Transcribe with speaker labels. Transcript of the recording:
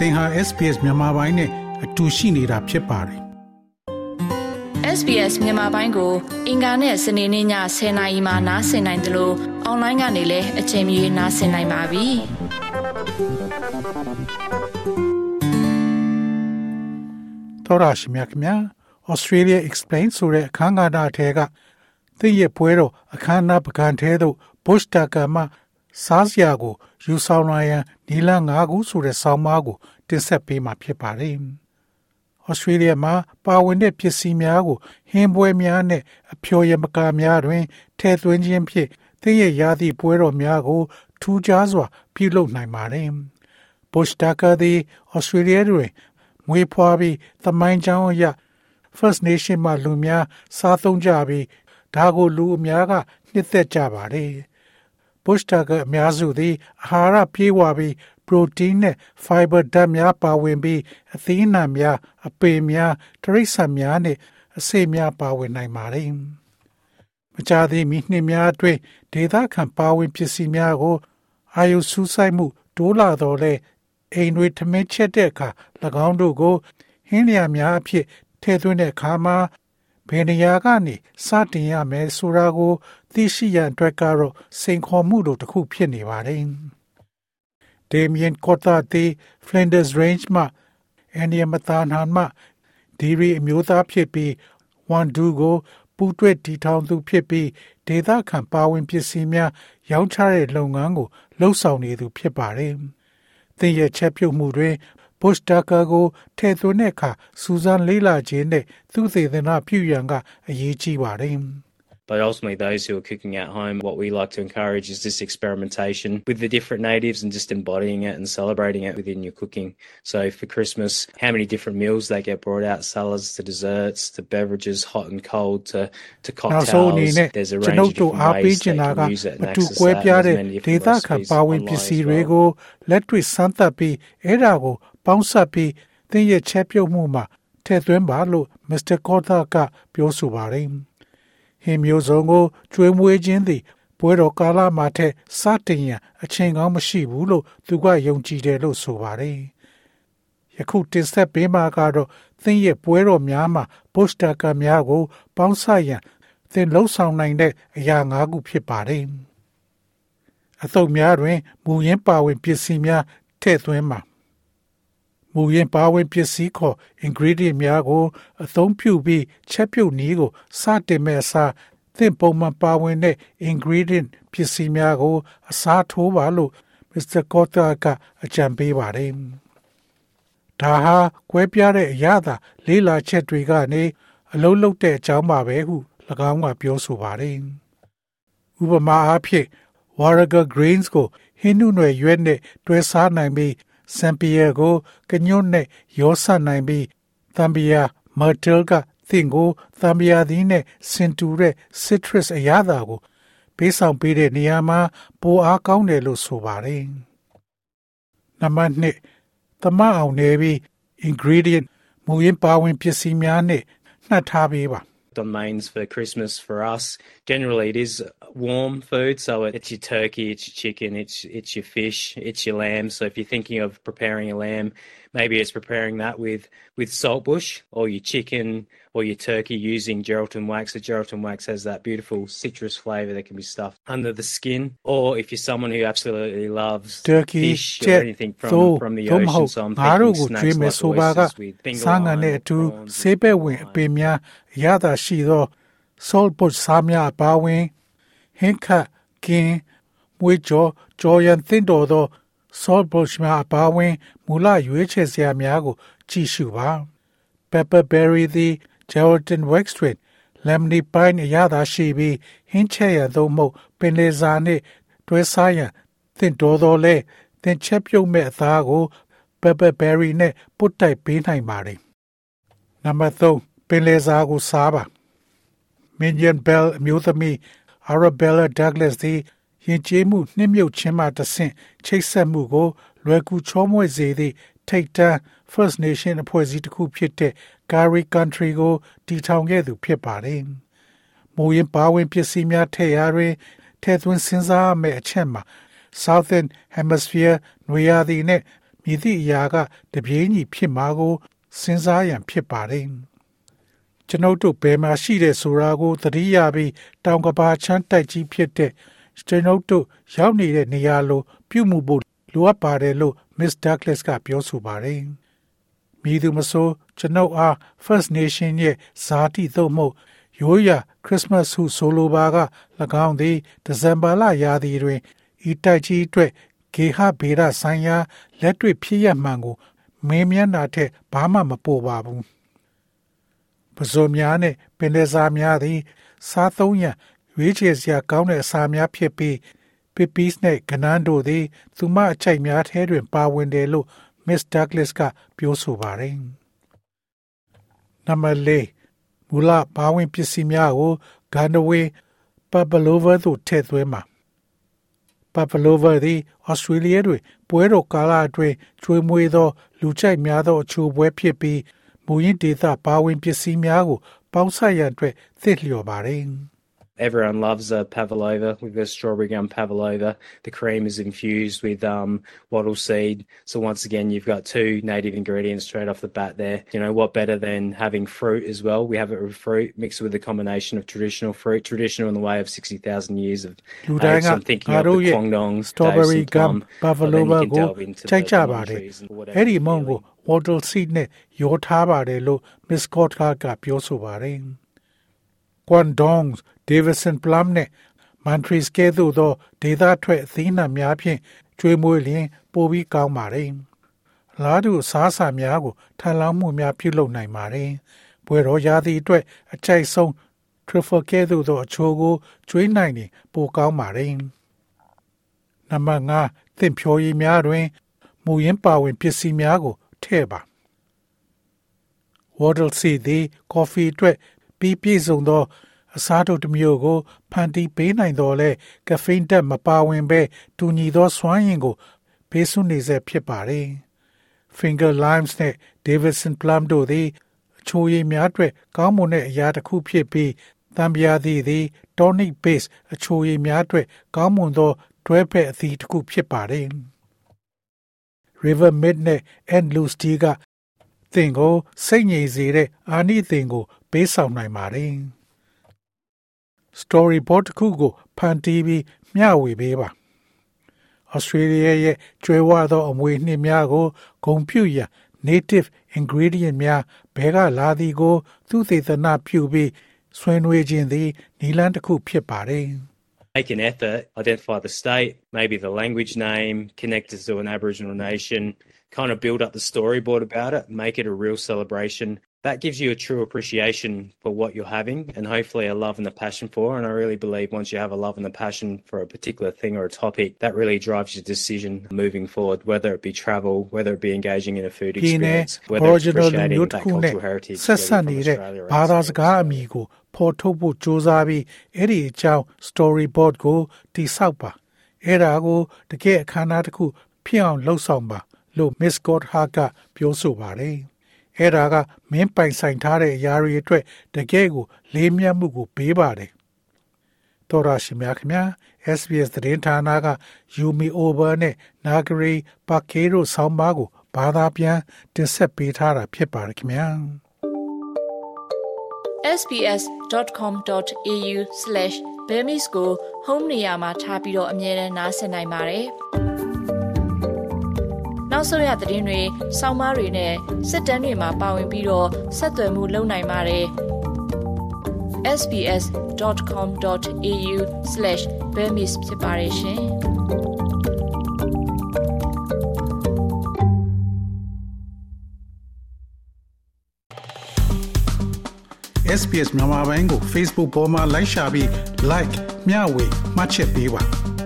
Speaker 1: သင်ဟာ SPS မြန်မာပိုင်းနဲ့အတူရှိနေတာဖြစ်ပါတယ်
Speaker 2: SBS မြန်မာပိုင်းကို အင်ကာနဲ့စနေနေ့ည10:00နာရီမှနားဆင်နိုင်တယ်လို့အွန်လိုင်းကနေလည်းအချိန်မီနားဆင်နိုင်ပါပြီ။
Speaker 1: သောရရှိမြခင်ဗျာ Australia Explain ဆိုတဲ့အခမ်းအနားအထက်ကသင်ရဲ့ပွဲတော်အခမ်းအနားပကံထဲသို့ Bush Tucker မှစားစရာကိုယူဆောင်လာရန်နီလာ၅ခုဆိုတဲ့ဆောင်းပါးကို တင်ဆက်ပေးမှာဖြစ်ပါတယ်။ဩစတြေးလျမှာပါဝင်တဲ့ပစ္စည်းများကိုဟင်းပွဲများနဲ့အဖျော်ယမကာများတွင်ထည့်သွင်းခြင်းဖြင့်သင်ရဲ့ရာသီပွဲတော်များကို ထူးခြားစွာ ပြုလုပ်နိုင်ပါတယ်။ Bush Tucker သည်ဩစတြေးလျတွင်မွေးဖွားပြီးသမိုင်းကြောင်းအရ First Nation မှလူများစားသုံးကြပြီးဒါကိုလူအများကနှစ်သက်ကြပါတယ်။ bush tucker အများစုသည်အာဟာရပြေးဝပြီး protein နဲ့ fiber ဓာတ်များပါဝင်ပြီးအသီးအနှံများအပေများတရိษံများနဲ့အဆိပ်များပါဝင်နိုင်ပါတယ်။မကြာသေးမီနှစ်များအတွင်းဒေသခံပါဝင်ပစ္စည်းများကိုအာယုစူးစိုက်မှုတိုးလာတော့လဲအိမ်တွေထမင်းချက်တဲ့အခါ၎င်းတို့ကိုဟင်းလျာများအဖြစ်ထည့်သွင်းတဲ့အခါမှာဘယ်နေရာကနေစတင်ရမယ်ဆိုတာကို သိရှိရန်အတွက်ကတော့စိန်ခေါ်မှုတို့တစ်ခုဖြစ်နေပါတယ်။ Damien Cotta သည် Flinders Range မှအန်ဒီယမသာနာမှဒီရီအမျိုးသားဖြစ်ပြီးဝန်ဒူကိုပူးတွဲတီထောင်သူဖြစ်ပြီးဒေသခံပါဝင်ပစ္စည်းများရောင်းချတဲ့လုပ်ငန်းကိုလှုပ်ဆောင်နေသူဖြစ်ပါတယ်။သင်ရဲ့ချက်ပြုတ်မှုတွင် Bush Tucker ကိုထည့်သွင်းတဲ့အခါစူးစမ်းလေးလာခြင်းနဲ့သူသေသနာပြုရန်ကအရေးကြီးပါတယ်။
Speaker 3: But ultimately, those who are cooking at home, what we like to encourage is this experimentation with the different natives and just embodying it and celebrating it within your cooking. So for Christmas, how many different meals they get brought out, salads to desserts to beverages, hot and cold to, to cocktails. There's a range of different ways they can use it and access that. There's many different recipes online as well.
Speaker 1: ပေါင်းစပ်ပြီးသင်ရဲ့ချက်ပြုတ်မှုမှာထည့်သွင်းပါလို့ Mr. Kotha ကပြောဆိုပါတယ်။ ဟင်းမျိုးစုံကိုကျွေးမွေးခြင်းသည်ပွဲတော်ကာလမှာထက်စတင်ရန်အချိန်ကောင်းမရှိဘူးလို့သူကယုံကြည်တယ်လို့ဆိုပါတယ်။ယခုတင်ဆက်ပေးမှာကတော့သင်ရဲ့ပွဲတော်များမှာ poster ကများကို ပေါင်းစပ်ရန်သင်လှုပ်ဆောင်နိုင်တဲ့အရာ၅ခုဖြစ်ပါတယ်။အသုတ်များတွင်မူရင်းပါဝင်ပစ္စည်းများထည့်သွင်းပါ မူရင်းပါဝင်ပစ္စည်းခေါ် ingredient များကို အသုံးပြုပြီးချက်ပြုတ်နည်းကိုစတင်မဲ့အစားသင်ပုံမှန်ပါဝင်တဲ့ ingredient ပစ္စည်းများကို အစားထိုးပါလို့ Mr. Cotta ကအကြံပေးပါတယ်။ဒါဟာကွဲပြားတဲ့အရာသာ လေးလာချက်တွေကနေအလုံးလုံးတဲ့အကြောင်းပါပဲဟု၎င်းကပြောဆိုပါတယ်။ဥပမာအားဖြင့် Warrigal grains ကိုဟင်းနုနယ်ရွက်နဲ့တွဲစားနိုင်ပြီး စံပီယာကိုကညွတ်နဲ့ရောဆနိုင်ပြီးသံပီယာမတ်တယ်ကသင်ကိုသံပီယာသီးနဲ့စင်တူတဲ့ citrus အရသာကိုပေးဆောင်ပေးတဲ့နေရာမှာပိုအားကောင်းတယ်လို့ဆိုပါတယ်။နံပါတ်1သမအောင်နေပြီး ingredient မူရင်းပါဝင်ပစ္စည်းများနဲ့နှက်ထားပေးပါ
Speaker 3: on mains for Christmas for us. Generally, it is warm food, so it's your turkey, it's your chicken, it's it's your fish, it's your lamb. So if you're thinking of preparing a lamb, maybe it's preparing that with with saltbush or your chicken or your turkey using Geraldton wax. The Geraldton wax has that beautiful citrus flavour that can be stuffed under the skin. Or if you're someone who absolutely loves
Speaker 1: turkey,
Speaker 3: fish or anything from, from the ocean, so I'm thinking snacks like oysters with finger lime or prawns.
Speaker 1: ရတာရှိသော salt pot စားများအပါဝင်ဟင်းခတ်ကင်းမွေးကြော်ကြော်ရန်သင့်တော်သော salt pot များအပါဝင်မူလရွေးချယ်စရာများကို ကြည့်ရှုပါ pepper berry သည် gelatin wax တွင် lemony pine အရသာရှိပြီးဟင်းချက်ရန်သို့မဟုတ်ပင်လေစာနှင့်တွဲစားရန်သင့်တော်သောလဲသင်ချက်ပြုတ်မဲ့အသားကို pepper berry နဲ့ပုတ်တိုက်ပေးနိုင်ပါတယ်နံပါတ်3ပင်လယ်စာကိုစားပါ Minion Bell အမျိုးသမီး Arabella Douglas သည် ယဉ်ကျေးမှုနှိမ့်မြုပ်ခြင်းမှတဆင့်ချိတ်ဆက်မှုကို လွယ်ကူချောမွေ့စေသည့်ထိတ်တန်း First Nation အဖွဲ့အစည်းတစ်ခုဖြစ်တဲ့ Gary Country ကိုတည်ထောင်ခဲ့သူဖြစ်ပါတယ်။မူရင်းပါဝင်ပစ္စည်းများထည့်ရာတွင်ထည့်သွင်းစဉ်းစားရမယ့်အချက်မှာ Southern Hemisphere နွေရာသီနဲ့မြည်သည့်အရာကတပြေးညီဖြစ်မှာကိုစဉ်းစားရန်ဖြစ်ပါတယ်။ကျွန်ုပ်တို့ဘယ်မှာရှိတဲ့ဆိုတာကိုသတိရပြီးတောင်ကဘာချမ်းတိုက်ကြီးဖြစ်တဲ့ ကျွန်ုပ်တို့ရောက်နေတဲ့နေရာလိုပြုမှုဖို့လိုအပ်ပါတယ်လို့ Miss Douglas ကပြောဆိုပါတယ်။မိသူမဆိုကျွန်ုပ်အား First Nation ရဲ့ဇာတိသို့မဟုတ်ရိုးရာခရစ်စမတ်ဟုဆိုလိုပါက၎င်းသည်ဒီဇင်ဘာလရာသီတွင်ဤတိုက်ကြီးအတွက်ဂေဟဗေဒဆိုင်ရာလက်တွေ့ဖြစ်ရမှန်ကိုမင်းမြန်းတာထက်ဘာမှမပိုပါဘူးပဇောများနဲ့ပင်လယ်စာများသည်စားသုံးရန် ရွေးချယ်စရာကောင်းတဲ့အစာများဖြစ်ပြီးပီပီစ်နဲ့ကနန်းတို့သည်သူမအချိုက်များထဲတွင်ပါဝင်တယ်လို့ Miss Douglas ကပြောဆိုပါတယ်။နံပါတ်၄မူလပါဝင်ပစ္စည်းများကိုဂန်ဒဝေးပပလိုဗာသို့ထည့်သွင်းမှာပပလိုဗာသည်ဩစတြေးလျတွင်ပွဲတော်ကာလအတွင်းကျွေးမွေးသော လူကြိုက်များသောအချိုပွဲဖြစ်ပြီးမူရင်းဒေသပါဝင်ပစ္စည်းများကိုပေါင်းစပ်ရန်အတွက်သင့်လျော်ပါတယ်။
Speaker 3: Everyone loves a pavlova. We've got strawberry gum pavlova. The cream is infused with um, wattle seed. So once again, you've got two native ingredients straight off the bat there. You know, what better than having fruit as well? We have it with fruit mixed with a combination of traditional fruit, traditional in the way of 60,000 years of age. So I'm thinking of the Kwangdong,
Speaker 1: strawberry gum pavlova ကိုချိန်ကြပါတယ်။အဲ့ဒီမုံကို wattle seed နဲ့ရောထားပါတယ်လို့ Miss Scott ကပြောဆိုပါတယ်။ Kwangdong Davidson Plum နဲ့ Mantris ကဲ့သို့သောဒေသထွက်အသီးနှံများဖြင့်ကျွေးမွေးလျင် ပိုပြီးကောင်းပါတယ်။လားတူအစားအစာများကိုထပ်လောင်းမှုများပြုလုပ်နိုင်ပါတယ်။ဘွယ်တော်ရာသီအတွက်အချိုက်ဆုံး truffle ကဲ့သို့သောအချိုကိုကျွေးနိုင်ရင်ပိုကောင်းပါတယ်။နံပါတ်5သင်ဖြော်ရည်များတွင်မူရင်းပါဝင်ပစ္စည်းများကိုထည့်ပါ။ Waddle seed သည် coffee အတွက် ပြီးပြည့်စုံသောအစားထိုးတစ်မျိုးကိုဖန်တီးပေးနိုင်တော်လဲကဖိန်းတက်မပါဝင်ဘဲတူညီသောစွမ်းရည်ကိုပေးစွနေစေဖြစ်ပါတယ်။ Finger Limes နဲ့ Davidson Plum တို့သည်အချိုရည်များအတွက်ကောင်းမွန်တဲ့အရာတစ်ခုဖြစ်ပြီးတံပြားသည်သည် tonic base အချိုရည်များအတွက်ကောင်းမွန်သောတွဲဖက်အသီးတစ်ခုဖြစ်ပါတယ်။ River Mid နဲ့ End Loose Tea ကသင်ကိုစိတ်ငြိမ်စေတဲ့အာနိသင်ကို ပေးဆောင်နိုင်ပါတယ်။ storyboard တစ်ခုကိုဖန်တီးပြီးမျှဝေပေးပါ။ Australia ရဲ့ကျွဲဝသောအမွေနှစ်များကိုဂုံပြုရန် native ingredient များဘဲကလာသည်ကိုသူသေသနာပြုပြီးဆွေးနွေးခြင်းသည်နီလန်းတစ်ခုဖြစ်ပါတယ်။
Speaker 3: Make an effort, identify the state, maybe the language name, connect it to an Aboriginal nation, kind of build up the storyboard about it, make it a real celebration that gives you a true appreciation for what you're having and hopefully a love and a passion for. And I really believe once you have a love and a passion for a particular thing or a topic, that really drives your decision moving forward, whether it be travel, whether it be engaging in a food experience, whether it's appreciating that cultural heritage.
Speaker 1: ဆက်ဆက်နေတဲ့ဘာသာစကားအမည်ကိုဖော်ထုတ်ဖို့စူးစမ်းပြီးအဲ့ဒီအကြောင်း storyboard ကိုတိဆောက်ပါအဲ့ဒါကိုတကယ်အခမ်းအနားတစ်ခုဖြစ်အောင်လှုပ်ဆောင်ပါလို့ Miss God ဟာကပြောဆိုပါတယ် အဲ့ဒါကမင်းပိုင်ဆိုင်ထားတဲ့အရာတွေအတွက်တကယ်ကို လေးမြတ်မှုကိုပေးပါတယ်တော်ရရှိမြခင်ဗျာ SBS သတင်းဌာနက Yumi Over နဲ့ Nagari Pakero ဆောင်းပါးကိုဘာသာပြန်တင်ဆက်ပေးထားတာဖြစ်ပါတယ်ခင်ဗျာ
Speaker 2: sbs.com.au/bemis ကို home နေရာမှာထားပြီးတော့အမြဲတမ်းနှာစင်နိုင်ပါတယ် နောက်ဆုံးရသတင်းတွေ၊စောင်းမားတွေနဲ့စစ်တမ်းတွေမှာပါဝင်ပြီးတော့ဆက်သွယ်မှုလုပ်နိုင်ပါတယ်။ sbs.com.au/bemis ဖြစ်ပါတယ်ရှင်။
Speaker 1: SBS မြန်မာပိုင်းကို Facebook ပေါ်မှာ like ရှာပြီး like မျှဝေမှတ်ချက်ပေးပါ။